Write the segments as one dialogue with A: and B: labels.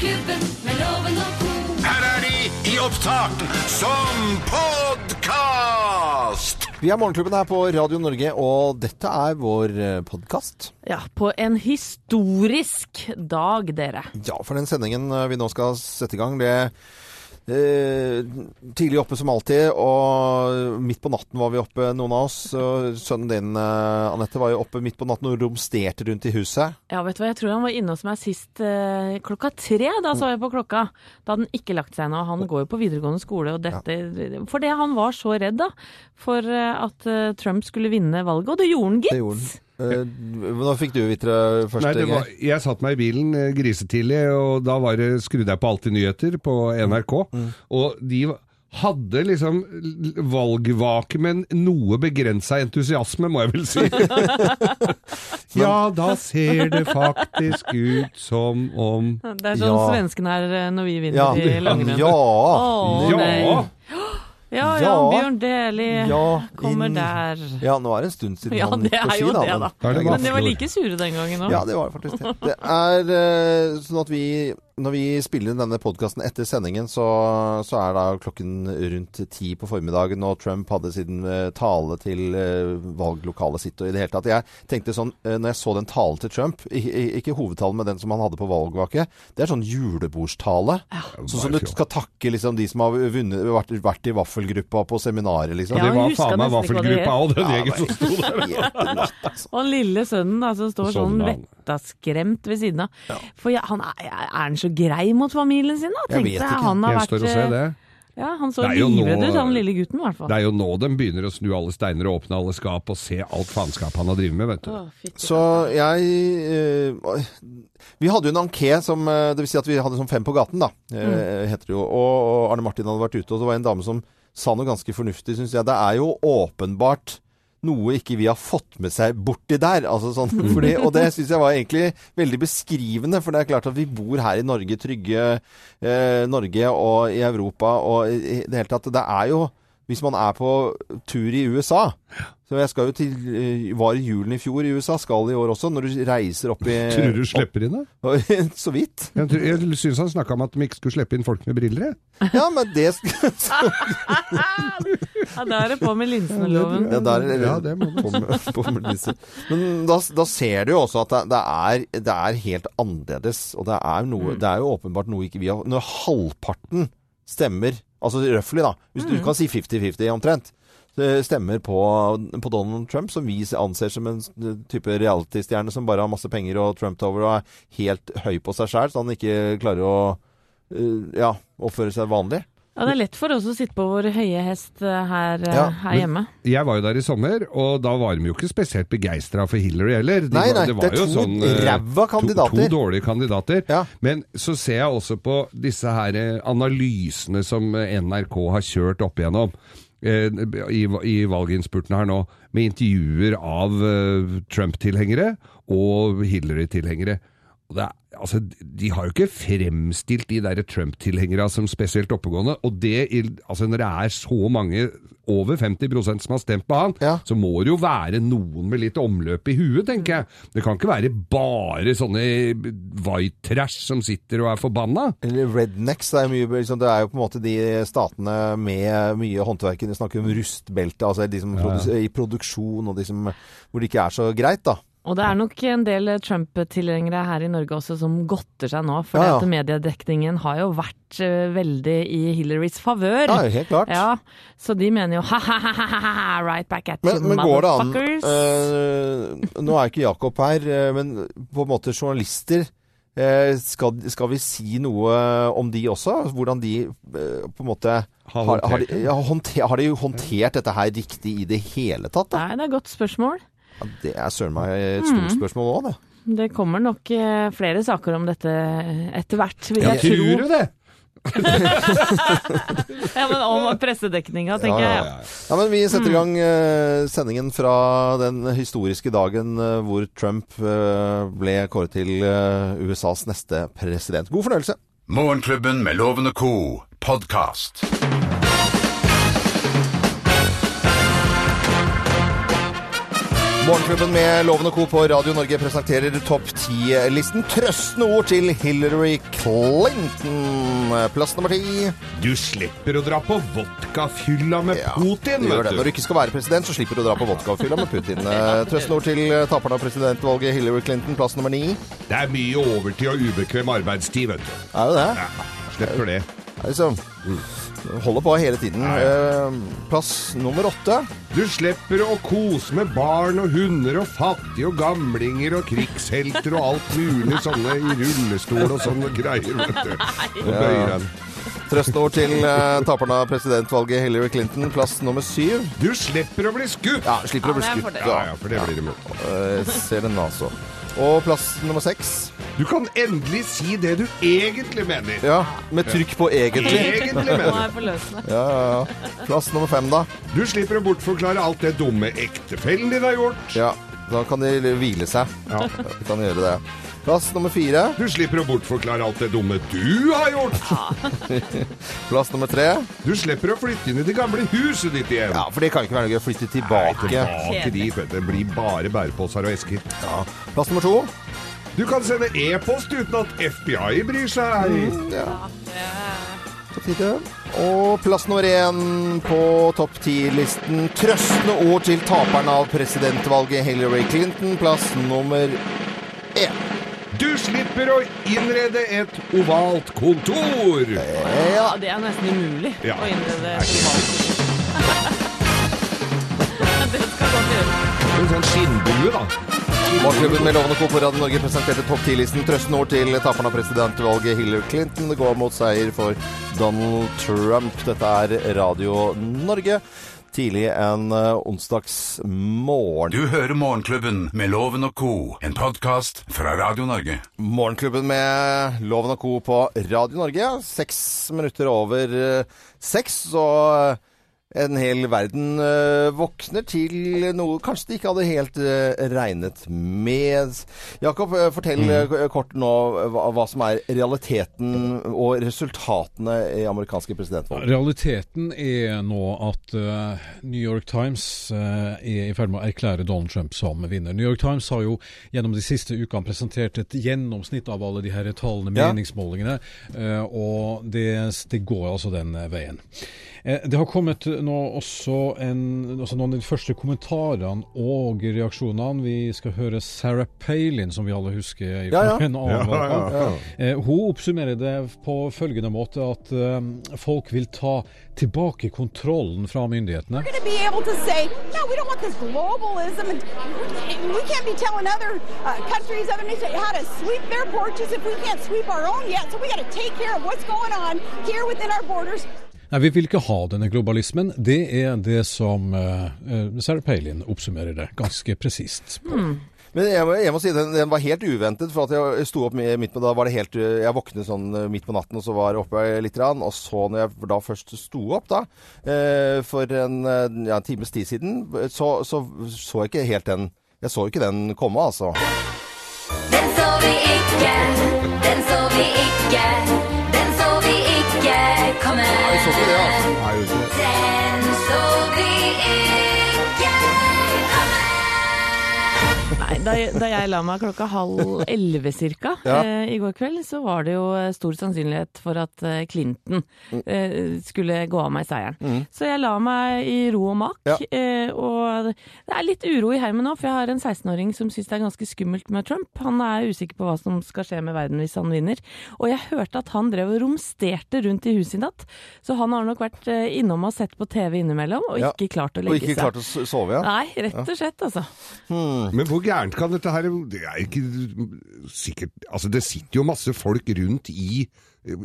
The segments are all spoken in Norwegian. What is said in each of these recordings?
A: Morgenklubben med loven og ko.
B: Her er de i opptak som podkast!
C: Vi er Morgenklubben her på Radio Norge, og dette er vår podkast.
D: Ja, på en historisk dag, dere.
C: Ja, for den sendingen eh, vi nå skal sette i gang, det eh, Tidlig oppe som alltid, og midt på natten var vi oppe, noen av oss. Sønnen din, eh, Anette, var jo oppe midt på natten og romsterte rundt i huset.
D: Ja, vet du hva, jeg tror han var inne hos meg sist eh, klokka tre. Da så jeg på klokka. Da hadde han ikke lagt seg ennå. Han går jo på videregående skole, og dette Fordi han var så redd, da, for eh, at eh, Trump skulle vinne valget. Og det gjorde han, gitt.
C: Det gjorde han. Eh, Nå fikk du vitre først,
E: Nei, det var, jeg satt meg i bilen eh, grisetidlig, og da var det, skrudde jeg på Alltid nyheter på NRK.
C: Mm.
E: Og de hadde liksom valgvake, men noe begrensa entusiasme, må jeg vel si. ja, da ser det faktisk ut som om
D: Det er sånn
C: Ja.
D: svenskene er eh, når vi vinner
C: Ja,
D: i langrenn.
C: ja,
D: Å,
E: Ja!
D: Ja, ja,
C: Ja.
D: Bjørn Dæhlie
C: Ja,
D: kommer
C: inn-
D: der.
C: ja, nå er det en stund siden
D: Ja,
C: han gikk på ski, da.
D: det,
C: men-
D: da.
E: Det
D: Men var like sure den gangen òg.
C: Ja, det var det faktisk det. Det er eh, sånn at vi, når vi spiller inn denne podkasten etter sendingen, så, så er da klokken rundt ti på formiddagen, og Trump hadde sin eh, tale til eh, valglokalet sitt og i det hele tatt. Jeg tenkte sånn, eh, når jeg så den talen til Trump, ikke hovedtalen, men den som han hadde på valgvake, det er sånn julebordstale. Sånn som du skal takke liksom, de som har vunnet, vært, vært i vaffelgruppa på seminaret, liksom.
D: Ja,
E: Det var faen meg vaffelgruppa
D: òg,
E: og den gjengen som sto der.
C: Altså.
D: Og lille sønnen da, som står sånn
E: Sånn,
D: vettaskremt ved siden av. For ja, han er, er han så grei mot familien sin, da?
C: Jeg vet ikke.
D: Han har vært,
E: Gjenstår å se det.
D: Ja, han så livredd ut, han lille gutten i hvert fall.
E: Det er jo nå de begynner å snu alle steiner og åpne alle skap og se alt faenskapet han har drevet med, vet du.
D: Å,
C: Så jeg øh, Vi hadde jo en anké som eh, Det vil si at vi hadde sånn fem på gaten, da. mm. Heter det jo. Og, og Arne Martin hadde vært ute, og det var en dame som sa noe ganske fornuftig, syns jeg. Det er jo åpenbart noe ikke vi har fått med seg borti der. Altså sånn, fordi, og det syns jeg var egentlig veldig beskrivende, for det er klart at vi bor her i Norge, trygge eh, Norge og i Europa og i det hele tatt. Det er jo Hvis man er på tur i USA så jeg skal jo til eh, Var i julen i fjor i USA, skal i år også, når du reiser opp i
E: Tror du slipper inn det?
C: Så vidt.
E: Jeg, tror- jeg syns han snakka om at de ikke skulle slippe inn folk med briller. jeg.
C: Ja, men det
D: Ja, da er det på med linseneloven.
C: ja, der,
E: Ja, det må du.
C: på, med- på med. Men da, da ser du jo også at det, det, er, det er helt annerledes. Og det er, noe, det er jo åpenbart noe ikke vi har Når halvparten stemmer, altså røftlig, da Hvis du kan si 50-50 omtrent. eh, Stemmer på, på Donald Trump, som vi anser som en type reality-stjerne som bare har masse penger og Trump-tower og er helt høy på seg sjæl, så han ikke klarer å eh, ja, oppføre seg vanlig.
D: Ja, det er lett for oss å sitte på vår høye hest eh, her, eh,
C: Ja,
D: her hjemme.
E: Jeg var jo der i sommer, og da var de jo ikke spesielt begeistra for Hillary heller. De
C: Nei,
E: var-
C: nei, det er
E: jo
C: to
E: eh,
C: ræva kandidater.
E: To, to dårlige kandidater.
C: Ja.
E: Men så ser jeg også på disse her analysene som NRK har kjørt opp igjennom. eh, I, i valginnspurten her nå, med intervjuer av eh, Trump-tilhengere og Hillary-tilhengere. Og det er, altså, de har jo ikke fremstilt de der Trump-tilhengere som spesielt oppegående. Og det, altså, når det er så mange, over 50% som har stemt på han,
C: Ja.
E: så må det jo være noen med litt omløp i huet, tenker jeg. Det kan ikke være bare sånne white trash som sitter og er forbanna.
C: Eller rednecks. Det er, mye, liksom, det er jo på en måte de statene med mye håndverk. Vi snakker om rustbelte, altså de som ja. i produksjon, og de som, hvor det ikke er så greit, da.
D: Og det er nok en del Trump-tilhengere her i Norge også som godter seg nå, for
C: Ja, ja.
D: mediedekningen har jo vært eh, veldig i Hillarys favør.
C: Ja, helt klart.
D: Ja, så de mener jo ha-ha-ha, right back at
C: Men,
D: you,
C: men går det an
D: motherfuckers.
C: eh, Nå er ikke Jakob her, eh, men på en måte journalister skal, skal vi si noe om de også? Hvordan de på en måte
E: Har
C: har, de, ja, håndter, har de håndtert dette her riktig i det hele tatt? Da?
D: Nei, det er et godt spørsmål.
C: Ja, det er søren meg et stort spørsmål òg, det.
D: Det kommer nok eh, flere saker om dette etter hvert, vil
E: Ja,
D: jeg tro.
E: tror du det?
D: Ja, men om pressedekninga, tenker
C: Ja,
D: jeg.
C: ja,
D: Ja.
C: Ja, men Vi setter i gang eh, sendingen fra den historiske dagen eh, hvor Trump ble kåret til USAs neste president. God fornøyelse.
B: Morgenklubben med Lovende Co. podkast.
C: Morgenklubben med Loven og Co. på Radio Norge presenterer topp 10-listen. Trøstende ord til Hillary Clinton. Plass nummer ti.
E: Du slipper å dra på vodkafylla med
C: Ja,
E: Putin,
C: du gjør det. Når
E: du.
C: du ikke skal være president, så slipper du å dra på vodkafylla med Putin. Eh, Trøstende ord til eh, taperen av presidentvalget Hillary Clinton. Plass nummer ni.
E: Det er mye overtid og ubekvem arbeidstid, vet du.
C: Er jo det.
E: Ja, slipper det.
C: Det er liksom Holder på hele tiden. Eh, Plass nummer åtte.
E: Du slipper å kose med barn og hunder og fattige og gamlinger og krigshelter og alt mulig sånne i rullestol og sånne greier, vet du. Og.
C: Til eh, taperen av presidentvalget Hillary Clinton. Plass nummer syv.
E: Du slipper å bli skutt!
C: Ja, slipper å bli
D: Ja, det er
C: skutt.
D: fordel.
E: Ja, ja, for det blir det med.
C: Eh, ser den altså. Og plass nummer seks.
E: Du kan endelig si det du egentlig mener.
C: Ja, med trykk på egentlig.
E: Egentlig
D: Nå er
E: mener.
D: jeg forløsende.
C: Ja, ja, ja. Plass nummer fem, da.
E: Du slipper å bortforklare alt det dumme ektefellen din har gjort.
C: Ja, da kan de hvile seg.
E: Ja.
C: De kan gjøre det. Plass nummer fire.
E: Du slipper å bortforklare alt det dumme du har gjort.
C: Plass nummer tre.
E: Du slipper å flytte inn i det gamle huset ditt igjen.
C: Ja, for det kan ikke være noe gøy å flytte tilbake.
E: Tilbake dit, vet du. Det blir bare bæreposer og esker.
C: Ja. Plass nummer to.
E: Du kan sende e-post uten at FBI bryr seg.
C: Ja. På tide. Og plass nummer én på topp ti-listen. Trøstende ord til taperen av presidentvalget Hillary Clinton. Plass nummer én.
E: Du slipper å innrede et ovalt kontor.
C: Ja.
D: Ja, det er nesten umulig
E: Ja.
D: å innrede et ovalt kontor. Det skal godt gjøres.
E: En sånn skinnbue, da.
C: Morgenklubben med Lovende Co. på Radio Norge presenterte topp 10-listen. Trøsten ord til taperen av presidentvalget Hillary Clinton. Det går mot seier for Donald Trump. Dette er Radio Norge. Tidlig en onsdags onsdagsmorgen.
B: Du hører Morgenklubben med Loven og Co., en podkast fra Radio Norge.
C: Morgenklubben med Loven og Co. på Radio Norge. Seks minutter over uh, seks, så uh, en hel verden uh, våkner til noe kanskje de ikke hadde helt uh, regnet med. Jakob, uh, fortell mm. kort nå hva, hva som er realiteten og resultatene i amerikanske presidentvalg.
F: Realiteten er nå at uh, New York Times uh, er i ferd med å erklære Donald Trump som vinner. New York Times har jo gjennom de siste ukene presentert et gjennomsnitt av alle de her tallene,
C: Ja.
F: meningsmålingene, eh, og det, det går altså den eh, veien. Eh, Det har kommet nå også en, altså noen av de første kommentarene og reaksjonene. Vi skal høre Sarah Palin, som vi alle husker
C: Ja, ja.
F: en annen
E: Ja, ja,
F: valgkamp.
C: ja.
F: Eh, Hun oppsummerer det på følgende måte at eh, folk vil ta tilbake kontrollen fra myndighetene.
G: Say, no, we don't want this globalism. And we- we can't be telling other uh, countries, other nations, how to sweep their porches if we can't sweep our own yet. So
F: Nei, Vi vil ikke ha denne globalismen. Det er det som eh, eh, Sarah Palin oppsummerer det ganske presist. på.
C: Men jeg må, jeg må si den, den var helt uventet, for at jeg sto opp midt på da var det helt Jeg våknet sånn eh, midt på natten, og så var jeg oppe litt, grann, og så når jeg da først sto opp, da, eh, for en, eh, ja, en times tid siden, så, så så jeg ikke helt den Jeg så ikke den komme, altså.
A: Den så vi ikke, den så vi ikke, komme.
C: Jeg så ikke det, altså.
E: Nei, jo
D: Nei, da, da jeg la meg klokka halv elleve cirka
C: Ja.
D: eh, i går kveld, så var det jo eh, stor sannsynlighet for at eh, Clinton eh, skulle gå av meg seieren. Så jeg la meg i ro og mak.
C: Ja.
D: Eh, og det er litt uro i heimen nå, for jeg har en 16-åring som syns det er ganske skummelt med Trump. Han er usikker på hva som skal skje med verden hvis han vinner. Og jeg hørte at han drev og romsterte rundt i huset i natt. Så han har nok vært eh, innom og sett på TV innimellom, og
C: Ja.
D: ikke klart å
C: Og ikke
D: seg.
C: klart å sove igjen.
D: Nei, rett og slett, altså.
E: Men hvor gærent kan dette her Det er ikke sikkert Altså, det sitter jo masse folk rundt i,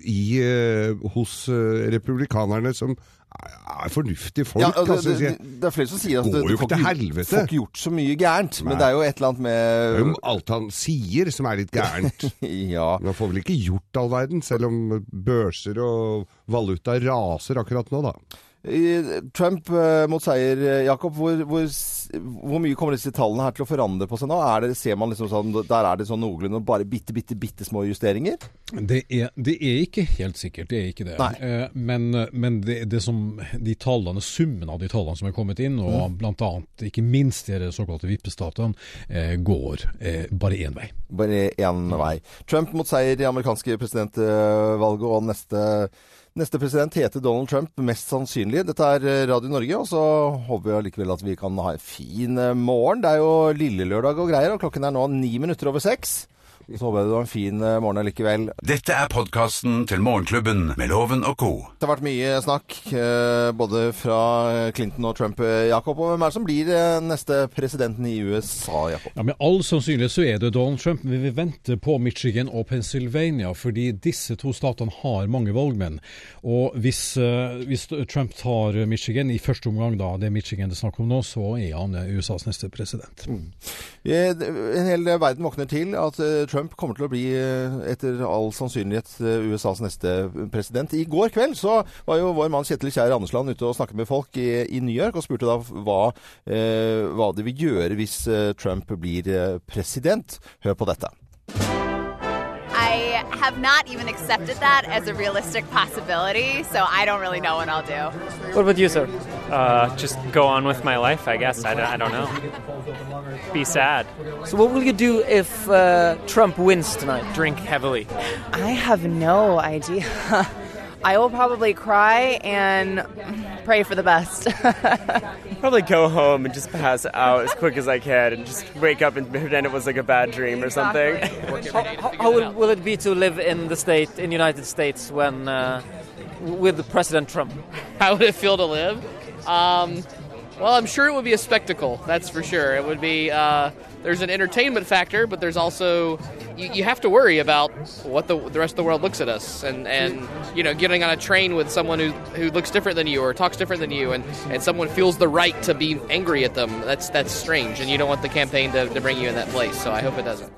E: i eh, hos eh, republikanerne som er, fornuftige folk.
C: Ja, det,
E: altså,
C: det,
E: sier-
C: det er flere som sier at
E: jo
C: du får ikke, får ikke gjort så mye gærent. Men det er jo et eller annet
E: det er jo alt han sier som er litt gærent.
C: Ja.
E: Man får vel ikke gjort all verden, selv om børser og valuta raser akkurat nå, da.
C: Trump eh, mot seier, eh, Jakob. Hvor, hvor, hvor mye kommer disse tallene her til å forandre på seg nå? Er det, ser man liksom sånn, Der er det sånn noenlunde bare bitte, bitte, bitte små justeringer?
F: Det er, det er ikke helt sikkert, det er ikke det.
C: Nei.
F: Eh, men men det, det som, de tallene, summen av de tallene som er kommet inn, og
C: Mm.
F: annet ikke minst de såkalte vippestatene, går bare én vei.
C: Bare én vei. Trump mot seier i amerikanske presidentvalget, og neste, neste president heter Donald Trump, mest sannsynlig. Dette er eh, Radio Norge, og så håper vi allikevel at vi kan ha en fin eh, morgen. Det er jo lille lørdag og greier, og klokken er nå ni minutter over seks. Så håper jeg du har en fin eh, morgen likevel.
B: Dette er podkasten til Morgenklubben med Loven og co.
C: Det har vært mye snakk eh, både fra Clinton og Trump, eh, Jakob. Og hvem er det som blir eh, neste presidenten i USA, Jakob?
F: Ja, Med all sannsynlighet så er det Donald Trump, men vi venter på Michigan og Pennsylvania, fordi disse to statene har mange valgmenn. Og hvis, eh, hvis Trump tar Michigan i første omgang, da, det er Michigan det er snakk om nå, så er han eh, USAs neste president.
C: Mm. En hel verden våkner til at eh, Trump kommer til å bli, eh, etter all sannsynlighet, eh, USAs neste president. I går kveld så var jo vår mann Kjetil Kjær Andersland ute og snakket med folk i, i New York, og spurte da hva, eh, hva de vil gjøre hvis eh, Trump blir eh, president. Hør på dette.
H: I have not even accepted that as a realistic possibility, so I don't really know what I'll do.
I: What about you, sir?
J: Uh, just go on with my life, I guess. I don't, I don't know. Be sad.
I: So, what will you do if uh, Trump wins tonight?
J: Drink heavily.
H: I have no idea. I will probably cry and pray for the best.
K: Probably go home and just pass out as quick as I can and just wake up and pretend it was like a bad dream or something.
I: How, how, how will, will it be to live in the state, in the United States, when uh, with President Trump?
L: How would it feel to live? Um, well, I'm sure it would be a spectacle. That's for sure. It would be. Uh, there's an entertainment factor, but there's also you, you have to worry about what the, the rest of the world looks at us, and, and you know, getting on a train with someone who who looks different than you or talks different than you, and, and someone feels the right to be angry at them. That's that's strange, and you don't want the campaign to, to bring you in that place. So I hope it doesn't.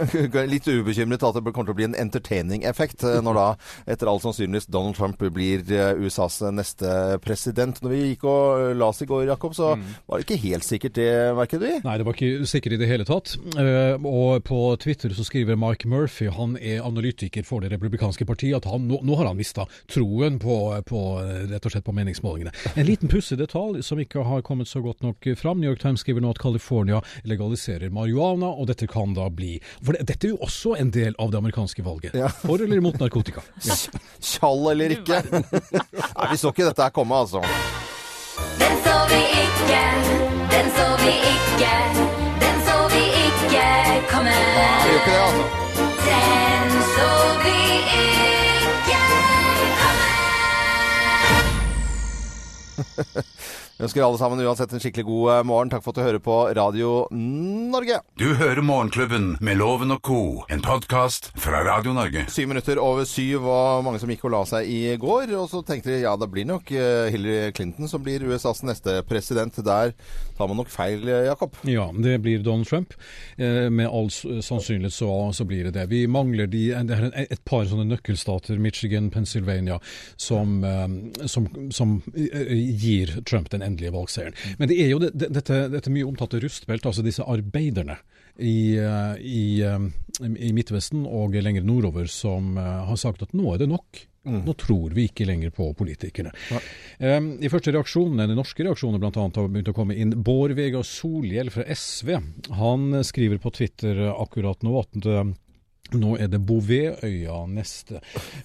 C: Litt ubekymret at det kommer til å bli en entertaining-effekt eh, når da, etter all sannsynlighet, Donald Trump blir eh, USAs neste president. Når vi gikk og la oss i går, Jakob, så var det ikke helt sikkert det, merket vi?
F: Nei, det var ikke sikkert i det hele tatt. Eh, og på Twitter så skriver Mike Murphy, han er analytiker for det republikanske partiet, at han, nå, nå har han mista troen på, på, eh, rett og slett på meningsmålingene. En liten pussig detalj som ikke har kommet så godt nok fram. New York Times skriver nå at California legaliserer marihuana, og dette kan da bbli For det, dette er jo også en del av det amerikanske valget. For eller imot narkotika. Ja.
C: Tjall eller ikke? Nei, vi så ikke dette her komme, altså.
A: Den så vi ikke, den så vi ikke, den så vi ikke komme.
C: Vi gjør ikke det, altså.
A: Den så vi ikke
C: Vi ønsker alle sammen uansett en skikkelig god eh, morgen. Takk for at du hører på Radio Norge.
B: Du hører Morgenklubben med Loven og co., en podkast fra Radio Norge.
C: Syv minutter over syv var mange som gikk og la seg i går. Og så tenkte de ja, det blir nok eh, Hillary Clinton som blir USAs neste president. Der tar man nok feil, eh, Jakob.
F: Ja, det blir Donald Trump. Eh, med all sannsynlighet så, så blir det det. Vi mangler de, det er et par sånne nøkkelstater, Michigan, Pennsylvania, som, som, som gir Trump den endelige valgseieren. Men det er jo det, det, dette, dette mye omtalte rustbelt, altså disse arbeiderne i, eh, i, eh, i Midtvesten og lenger nordover, som eh, har sagt at nå er det nok. Nå tror vi ikke lenger på politikerne. Um, de første reaksjonene, de norske reaksjonene annet, har begynt å komme inn. Bård Vegar Solhjell fra SV han skriver på Twitter akkurat nå at nå er det Bouvetøya neste.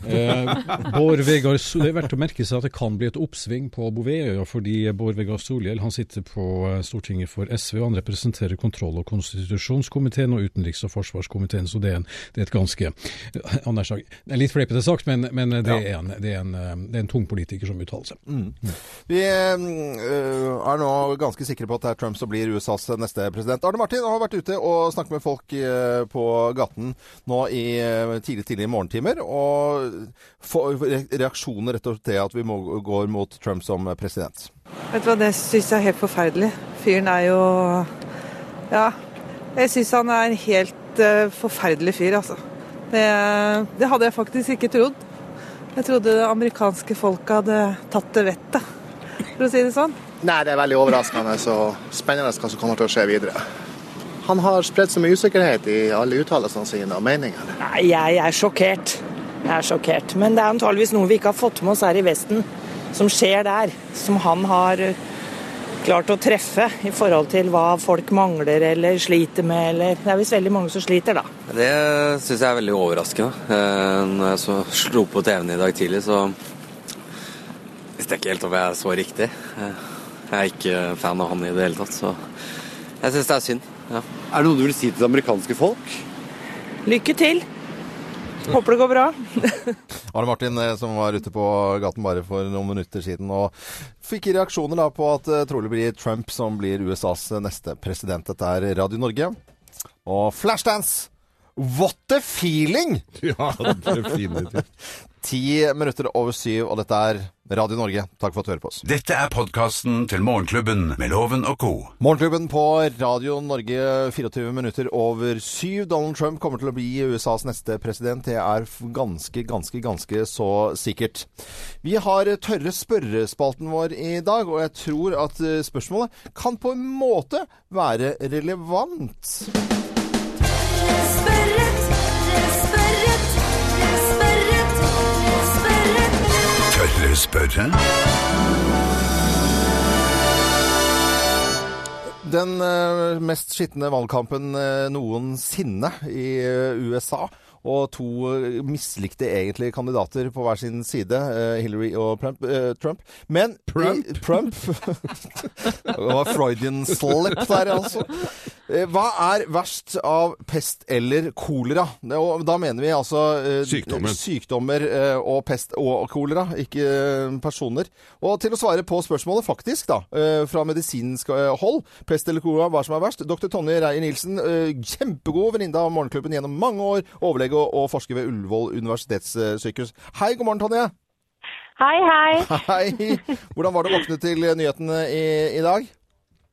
F: Eh, Bård Vegar Det er verdt å merke seg at det kan bli et oppsving på Bouvetøya, fordi Bård Vegar Solhjell han sitter på eh, Stortinget for SV, og han representerer kontroll- og konstitusjonskomiteen og utenriks- og forsvarskomiteen, så det er en, det er et ganske eh, han er sagt, det er litt fleipete sagt, men, men det,
C: Ja.
F: er en, det, er en, eh, det er en tung politiker som uttaler seg.
C: Mm. Vi er nå ganske sikre på at det er Trump som blir USAs neste president. Arne Martin har vært ute og snakket med folk på gaten nå i tidlig tidlig, i morgentimer. Og får reaksjoner rett og slett til at vi må, går mot Trump som president.
M: Vet du hva, det syns jeg er helt forferdelig. Fyren er jo Ja. Jeg syns han er en helt uh, forferdelig fyr, altså. Det, det hadde jeg faktisk ikke trodd. Jeg trodde det amerikanske folket hadde tatt det vettet, for å si det sånn.
N: Nei, det er veldig overraskende og spennende hva som kommer til å skje videre. Han har spredt så mye usikkerhet i alle uttalelsene sine og meningene.
O: Nei, jeg er sjokkert. Jeg er sjokkert. Men det er antageligvis noe vi ikke har fått med oss her i Vesten, som skjer der. Som han har eh, klart å treffe i forhold til hva folk mangler eller sliter med. Eller det er visst veldig mange som sliter, da.
P: Det syns jeg er veldig overraskende. Eh, Når jeg så slo på TV-en i dag tidlig, så visste jeg ikke helt om jeg så riktig. Eh, Jeg er ikke fan av han i det hele tatt, så jeg syns det er synd. Ja.
Q: Er det noe du vil si til det amerikanske folk?
O: Lykke til. Håper det går bra.
C: Arne Martin eh, som var ute på gaten bare for noen minutter siden og fikk reaksjoner da på at det trolig blir Trump som blir USAs neste president. Dette er Radio Norge. Og Flashdance! What a feeling!
E: Ja, definitivt.
C: Ti minutter over syv, og dette er Radio Norge. Takk for at du hører på oss.
B: Dette er podkasten til Morgenklubben med Loven og co.
C: Morgenklubben på Radio Norge 24 minutter over syv. Donald Trump kommer til å bli USAs neste president. Det er ganske, ganske, ganske så sikkert. Vi har tørre spørrespalten vår i dag, og jeg tror at eh, spørsmålet kan på en måte være relevant.
B: Spørre?
C: Den eh, mest skitne valgkampen eh, noensinne i eh, USA. Og to eh, mislikte egentlig kandidater på hver sin side, eh, Hillary og Trump. eh, Trump. Men Trump? Trump. det var Freudian slip der, altså. Hva er verst av pest eller kolera? Da mener vi altså sykdommer. Sykdommer og pest og kolera, ikke personer. Og til å svare på spørsmålet faktisk, da, fra medisinsk hold, pest eller kolera, hva som er verst, dr. Tonje Reier-Nielsen, eh, kjempegod venninne av Morgenklubben gjennom mange år, overlege og, og forsker ved Ullevål universitetssykehus. Hei, god morgen, Tonje.
R: Hei, hei.
C: Hei. Hvordan var det å våkne til nyhetene i, i dag?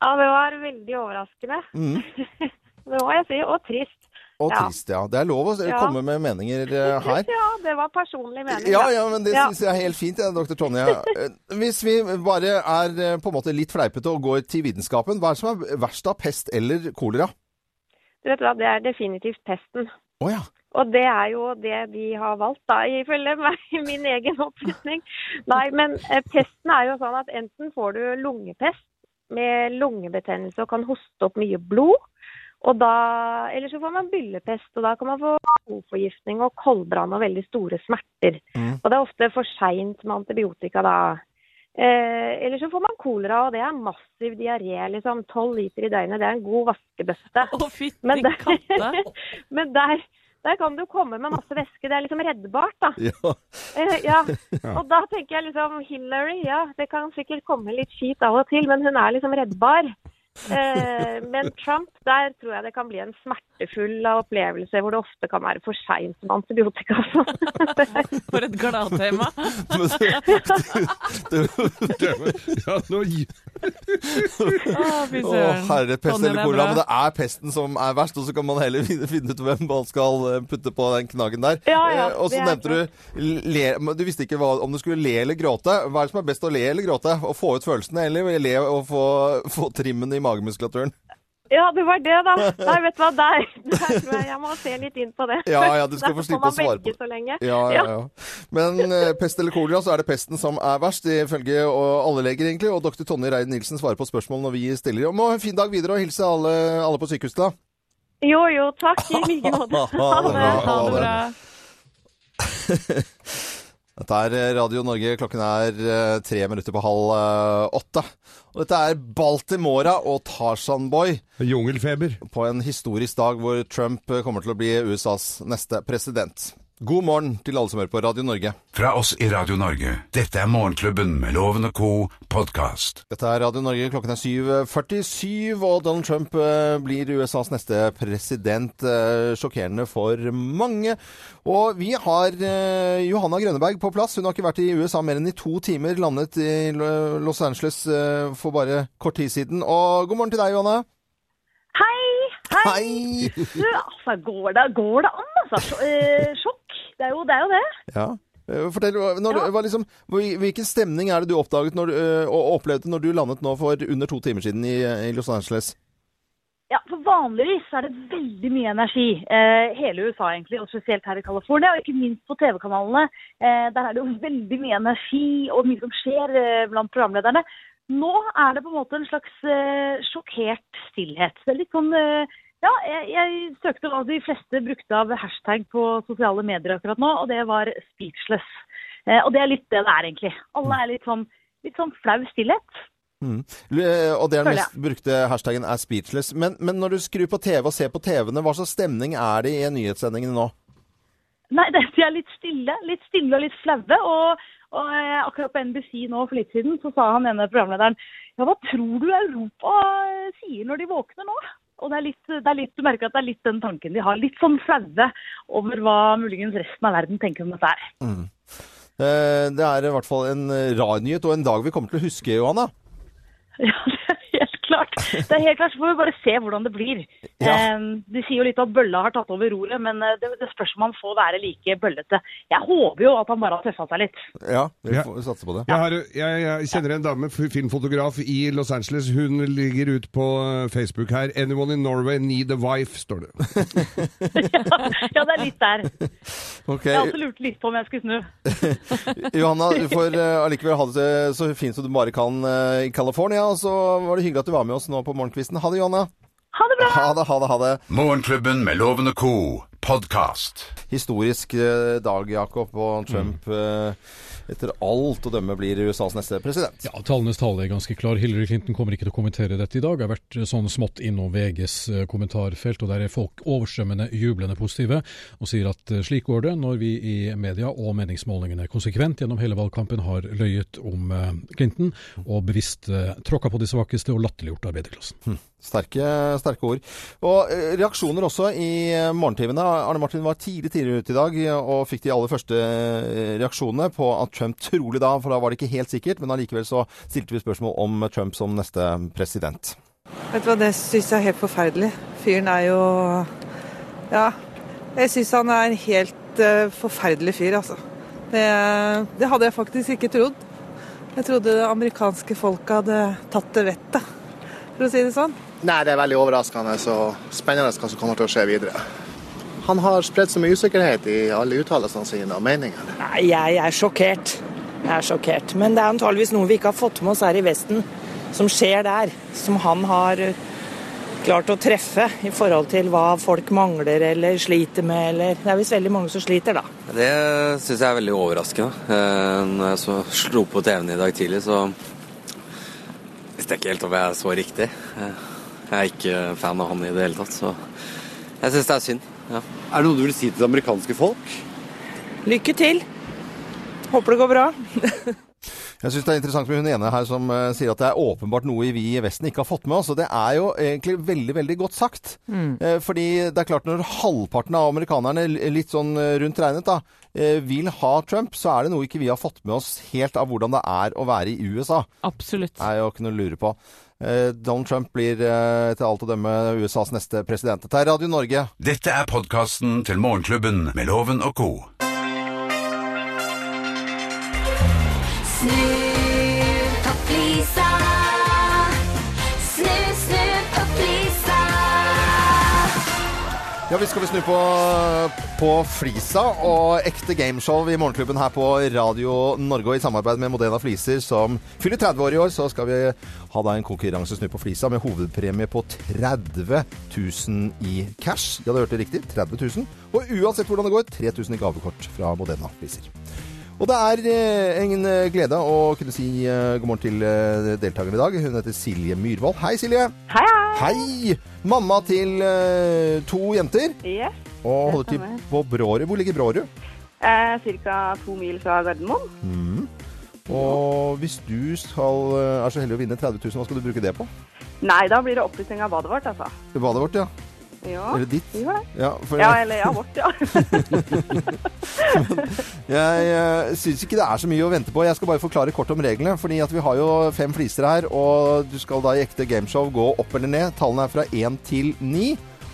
R: Ja, det var veldig overraskende.
C: Mm.
R: Det må jeg si, og trist.
C: Og
R: Ja.
C: trist, ja. Det er lov å
R: Ja.
C: komme med meninger eh, her.
R: Ja, det var personlig mening.
C: Ja, ja, men det
R: Ja.
C: syns jeg er helt fint, ja, dr. Tonje. Eh, Hvis vi bare er eh, på en måte litt fleipete og går til vitenskapen, hva er det som er verst av pest eller kolera?
R: Du vet hva, det er definitivt pesten.
C: Å ja.
R: Og det er jo det de har valgt, da, ifølge meg, min egen oppfatning. Nei, men eh, pesten er jo sånn at enten får du lungepest med lungebetennelse og kan hoste opp mye blod. Og da, eller så får man byllepest, og da kan man få blodforgiftning og koldbrann og veldig store smerter.
S: Mm.
R: Og det er ofte for seint med antibiotika da. Eh, eller så får man kolera, og det er massiv diaré. liksom 12 liter i døgnet. Det er en god vaskebøtte.
D: Å, fytti
R: Men der- Men der, der kan du komme med masse væske. Det er liksom reddbart, da.
C: Ja.
R: Eh, ja. Og da tenker jeg liksom Hillary, ja, det kan sikkert komme litt skit av og til, men hun er liksom reddbar. Eh, men Trump, der tror jeg det kan bli en smertefull opplevelser, hvor det ofte kan være for seint med antibiotika.
D: For et gladtema.
E: ja, nå
D: Å,
C: herre, pest eller
D: er
C: kolera. Men det er pesten som er verst, og så kan man heller finne, ut hvem man skal eh, putte på den knaggen der.
R: Ja, ja,
C: Eh, og så nevnte du le, Du visste ikke hva, om du skulle le eller gråte. Hva er det som er best å le eller gråte? Å få ut følelsene, eller le og få, få trimmen i magemuskulaturen?
R: Ja, det var det, da. Nei, vet du hva, der, der tror jeg jeg må se litt inn på det.
C: Ja, ja, du skal få slippe å svare på
R: velge så lenge.
C: Ja, ja, ja. Men eh, pest eller kolera, så er det pesten som er verst, ifølge alle leger, egentlig. Og dr. Tonje Rein Nilsen svarer på spørsmål når vi stiller. Og en fin dag videre, og hilse alle, alle på sykehuset, da.
R: Jo, jo, takk i like måte.
C: Ha det bra. Dette er eh, Radio Norge. Klokken er eh, tre minutter på halv eh, åtte. Og dette er Baltimora og Tarzan Boy.
E: Jungelfeber.
C: På en historisk dag hvor Trump kommer til å bli USAs neste president. God morgen til alle som hører på Radio Norge.
B: Fra oss i Radio Norge. Dette er Morgenklubben med Loven og co. podkast.
C: Dette er Radio Norge. Klokken er 7.47, og Donald Trump eh, blir USAs neste president. Eh, Sjokkerende for mange. Og vi har eh, Johanna Grønneberg på plass. Hun har ikke vært i USA mer enn i to timer. Landet i Los Angeles for bare kort tid siden. Og god morgen til deg, Johanna.
S: Hei!
C: Hei!
S: Du, altså, går det, går det an, altså? Eh, Sjokk. Det er jo det. Er jo det.
C: Ja. Eh, Fortell, når, ja. liksom, hvilken stemning er det du oppdaget når, eh, og opplevde når du landet nå for under to timer siden i, i Los Angeles?
S: Ja, for Vanligvis er det veldig mye energi. Eh, hele USA egentlig, og spesielt her i California. Og ikke minst på TV-kanalene. Eh, der er det jo veldig mye energi og mye som skjer eh, blant programlederne. Nå er det på en måte en slags eh, sjokkert stillhet. Det er litt sånn eh, Ja, jeg, jeg søkte hva de fleste brukte av hashtag på sosiale medier akkurat nå, og det var 'speechless'. Eh, og det er litt det det er, egentlig. Alle er litt sånn, litt sånn flau stillhet.
C: Mm. Eh, Og det er den mest brukte hashtaggen er speechless. Men, men når du skrur på TV og ser på TV-ene, hva slags stemning er det i nyhetssendingene nå?
S: Nei, det, de er litt stille. Litt stille og litt flaue. Og, og eh, akkurat på NBC nå for litt siden så sa han ene programlederen Ja, hva tror du Europa eh, sier når de våkner nå? Og det er litt, det er litt, du merker at det er litt den tanken de har. Litt sånn flaue over hva muligens resten av verden tenker om dette her.
C: Mm. Eh, Det er i hvert fall en rar nyhet, og en dag vi kommer til å huske, Johanna.
S: Helt klart. Det er helt klart, så får vi bare se hvordan det blir. Ja. de sier jo litt at bølla har tatt over roret, men eh, det, det spørs om han får være like bøllete. Jeg håper jo at han bare har tøffa seg litt.
C: Ja, vi
E: Ja.
C: får satse på det.
E: Jeg, har, jeg, jeg kjenner en dame, filmfotograf i Los Angeles. Hun ligger ut på eh, Facebook her. 'Anyone in Norway need a wife', står det.
S: Ja, det er litt der.
C: Okay.
S: Jeg har også lurt litt på om jeg skulle snu.
C: Johanna, du får eh, allikevel ha det så fint som du bare kan i California. Og så var det hyggelig at du var med oss nå på morgenkvisten. Ha det, Johanna.
S: Ha det bra!
C: Ha det, ha det, ha det.
B: Morgenklubben med Lovende co. podkast.
C: Historisk eh, dag, Jakob, og Trump
F: Mm.
C: Etter alt å dømme blir USAs neste president.
F: Ja, Tallenes tale er ganske klar. Hillary Clinton kommer ikke til å kommentere dette i dag. Det har vært eh, sånn smått innom VGs eh, kommentarfelt, og der er folk overstrømmende jublende positive og sier at eh, slik går det når vi i media og meningsmålingene konsekvent gjennom hele valgkampen har løyet om Clinton og bevisst tråkka på de svakeste og latterliggjort arbeiderklassen.
C: Hm. Sterke, sterke ord. Og eh, reaksjoner også i eh, morgentimene. Arne Martin var tidlig tidligere ute i dag eh, og fikk de aller første reaksjonene på at Trump trolig da, for da var det ikke helt sikkert, men allikevel så stilte vi spørsmål om Trump som neste president.
M: Vet du hva, det syns jeg er helt forferdelig. Fyren er jo Ja. Jeg syns han er en helt forferdelig fyr, altså. Det, det hadde jeg faktisk ikke trodd. Jeg trodde det amerikanske folket hadde tatt det vettet, for å si det sånn.
N: Nei, det er veldig overraskende og spennende hva som kommer til å skje videre. Han har spredt så mye usikkerhet i alle uttalelsene sine og meningene.
O: Nei, jeg er sjokkert. Jeg er sjokkert. Men det er antageligvis noe vi ikke har fått med oss her i Vesten, som skjer der. Som han har eh, klart å treffe i forhold til hva folk mangler eller sliter med, eller Det er visst veldig mange som sliter, da.
P: Det syns jeg er veldig overraskende. Eh, Når jeg så slo på TV-en i dag tidlig, så visste jeg ikke helt om jeg så riktig. Jeg er ikke fan av han i det hele tatt, så jeg syns det er synd. Ja.
Q: Er det noe du vil si til det amerikanske folk?
O: Lykke til. Håper det går bra.
C: Jeg syns det er interessant med hun ene her som uh, sier at det er åpenbart noe vi i Vesten ikke har fått med oss. Og det er jo egentlig veldig, veldig godt sagt.
D: Mm.
C: Uh, fordi det er klart når halvparten av amerikanerne, litt sånn eh, rundt regnet, da, uh, vil ha Trump, så er det noe ikke vi har fått med oss helt av hvordan det er å være i USA.
D: Absolutt.
C: Det er jo ikke noe å lure på. Eh, Donald Trump blir eh, etter alt å dømme USAs neste president. Dette er Radio Norge.
B: Dette er podkasten til Morgenklubben med Loven og co.
A: Snu
C: Ja, vi skal vi snu på, på Flisa og ekte gameshow i Morgenklubben her på Radio Norge. Og i samarbeid med Modena Fliser, som fyller 30 år i år, så skal vi ha da en konkurranse Snu på Flisa med hovedpremie på 30 000 i cash. Ja, du hørte riktig. 30 000. Og uansett hvordan det går, 3000 i gavekort fra Modena Fliser. Og det er eh, en eh, glede å kunne si eh, god morgen til deltakerne i dag. Hun heter Silje Myhrvold. Hei, Silje.
T: Hei,
C: Hei! Mamma til to jenter.
T: Yes,
C: Og holder til på Brårud. Hvor ligger Brårud?
T: eh, Cirka to mil fra Gardermoen.
C: Mm. Og hvis du skal, er så heldig å vinne 30 000, hva skal du bruke det på?
T: Nei, da blir det oppussing av badet vårt, altså.
C: Badet vårt, ja.
T: Ja,
C: Eller ditt?
T: vi gjør det.
C: Ja,
T: eller ja, vårt, ja.
C: Jeg uh, syns ikke det er så mye å vente på. Jeg skal bare forklare kort om reglene. fordi at vi har jo fem fliser her, og du skal da i ekte gameshow gå opp eller ned. Tallene er fra én til ni.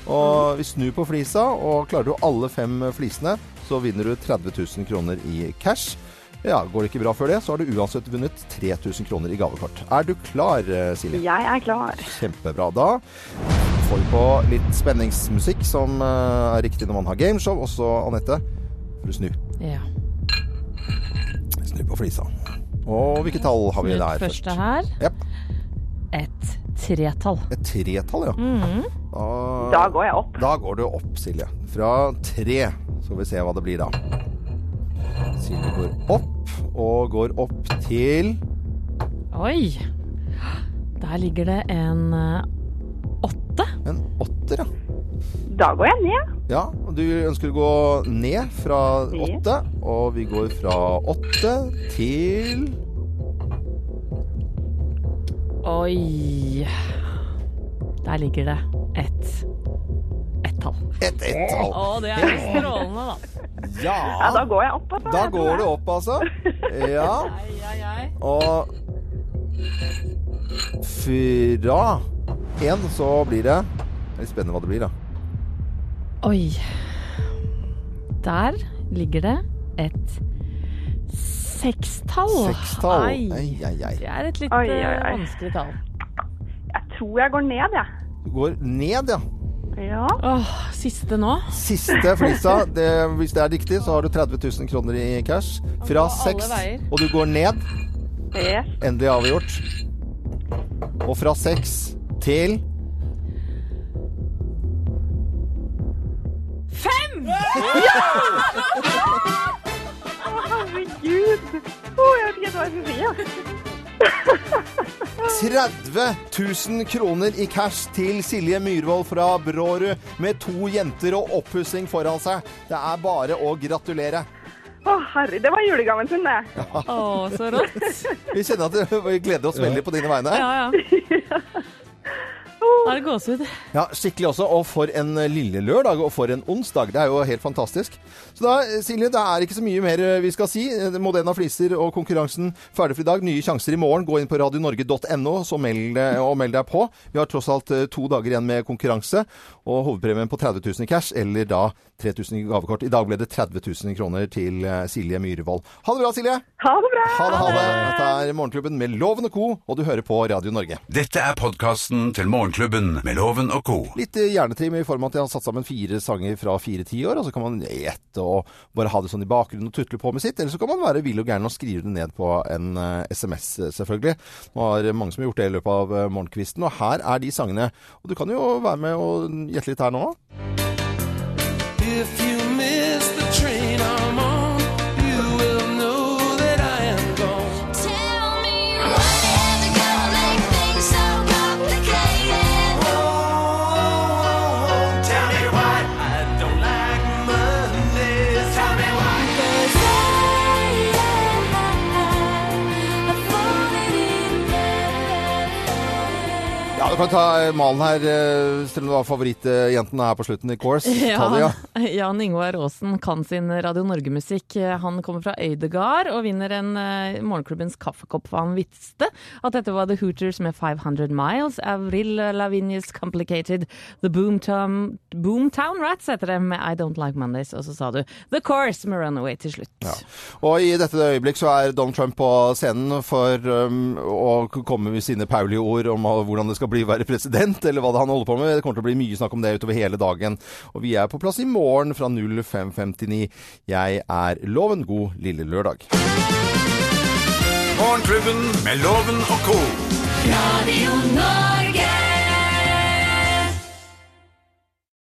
C: Og vi snur på flisa, og klarer du alle fem flisene, så vinner du 30 000 kroner i cash. Ja, Går det ikke bra før det, så har du uansett vunnet 3000 kroner i gavekort. Er du klar, eh, Silje?
T: Jeg er klar.
C: Kjempebra. Da får vi på litt spenningsmusikk, som eh, er riktig når man har gameshow. Og så, Anette, får du snu.
D: Ja.
C: Snu på flisa. Og hvilke tall har vi der
D: først? første her.
C: Yep.
D: Et tretall.
C: Et tretall, ja.
D: Mhm.
T: Da går jeg opp.
C: Da går du opp, Silje. Fra tre. Så får vi se hva det blir da. Silje går opp, og går opp til
D: Oi! Der ligger det en eh, åtte.
C: En åtter, ja.
T: Da går jeg ned.
C: Ja, og du ønsker å gå ned fra åtte, og vi går fra åtte til
D: Oi. Der ligger det ett ett-tall.
C: Et ett-tall.
D: Å, det er jo strålende, da.
C: Ja.
T: Ja, da går jeg opp. Altså.
C: Da går du opp, altså. Ja. Og fra én så blir det Det er litt spennende hva det blir, da.
D: Oi. Der ligger det et sekstall.
C: Sekstall.
D: Ai.
C: Ai, ai, ai.
D: Det er et litt
T: ai,
D: ai,
T: ai.
D: vanskelig tall.
T: Jeg tror jeg går ned, jeg.
C: Du går ned, ja.
T: Ja.
D: Åh, siste nå.
C: Siste flisa. Det, hvis det er riktig, så har du 30 000 kroner i cash. Fra seks, og du går ned.
T: Yes.
C: Endelig avgjort. Og fra seks til
D: Fem!
T: Å, herregud. Å, jeg vet ikke hva jeg skal si. jeg.
C: 30 000 kroner i cash til Silje Myhrvold fra Brårud med to jenter og oppussing foran seg. Det er bare å gratulere.
T: Å, herre, det var julegaven sin, det.
D: Å, så rått.
C: Vi kjenner at vi gleder oss veldig på dine vegne.
D: Ja, ja. Da er det gåsehud.
C: Ja, skikkelig også. Og for en lille lørdag, og for en onsdag. Det er jo helt fantastisk. Så da, Silje, det er ikke så mye mer vi skal si. Modena Fliser og konkurransen ferdig for i dag. Nye sjanser i morgen. Gå inn på radionorge.no meld, og meld deg på. Vi har tross alt eh, to dager igjen med konkurranse. Og hovedpremien på 30 000 i cash, eller da 3000 i gavekort. I dag ble det 30 000 kroner til eh, Silje Myhrvold. Ha det bra, Silje!
T: Ha det bra!
C: Ha det, ha det. Dette er Morgenklubben med Loven og Co., og du hører på Radio Norge.
B: Dette er podkasten til Morgenklubben med Loven og co.
C: Litt hjernetrim i form av at jeg har satt sammen fire sanger fra fire tiår, og så kan man gjette og bare ha det sånn i bakgrunnen og tutle på med sitt. Eller så kan man være vill og gæren og skrive det ned på en SMS, eh, selvfølgelig. Nå har mange som har gjort det i løpet av eh, morgenkvisten, og her er de sangene. Og du kan jo være med og gjette litt her nå.
U: If you miss
C: Ja, du kan ta eh, malen her, selv om du var favorittjenten her på slutten i Course. Ta det, ja.
D: Jan Ingvar Aasen kan sin Radio Norge-musikk. Han kommer fra Øydegard og vinner en uh, Morgenklubbens kaffekopp, for han visste at dette var The Hooters med 500 Miles. Avril Lavinius Complicated. The Boomtown, Boomtown Rats heter det med I Don't Like Mondays. Og så sa du The Course med Runaway til slutt.
C: Ja. Og i dette øyeblikk så er Donald Trump på scenen for um, å komme med sine paulige ord om hvordan det skal bli å være president, eller hva det han holder på med. Det kommer til å bli mye snakk om det utover hele dagen. Og vi er på plass i morgen fra 05.59. Jeg er Loven. God lille lørdag.
B: Morgenklubben med Loven og co.
A: Radio Norge.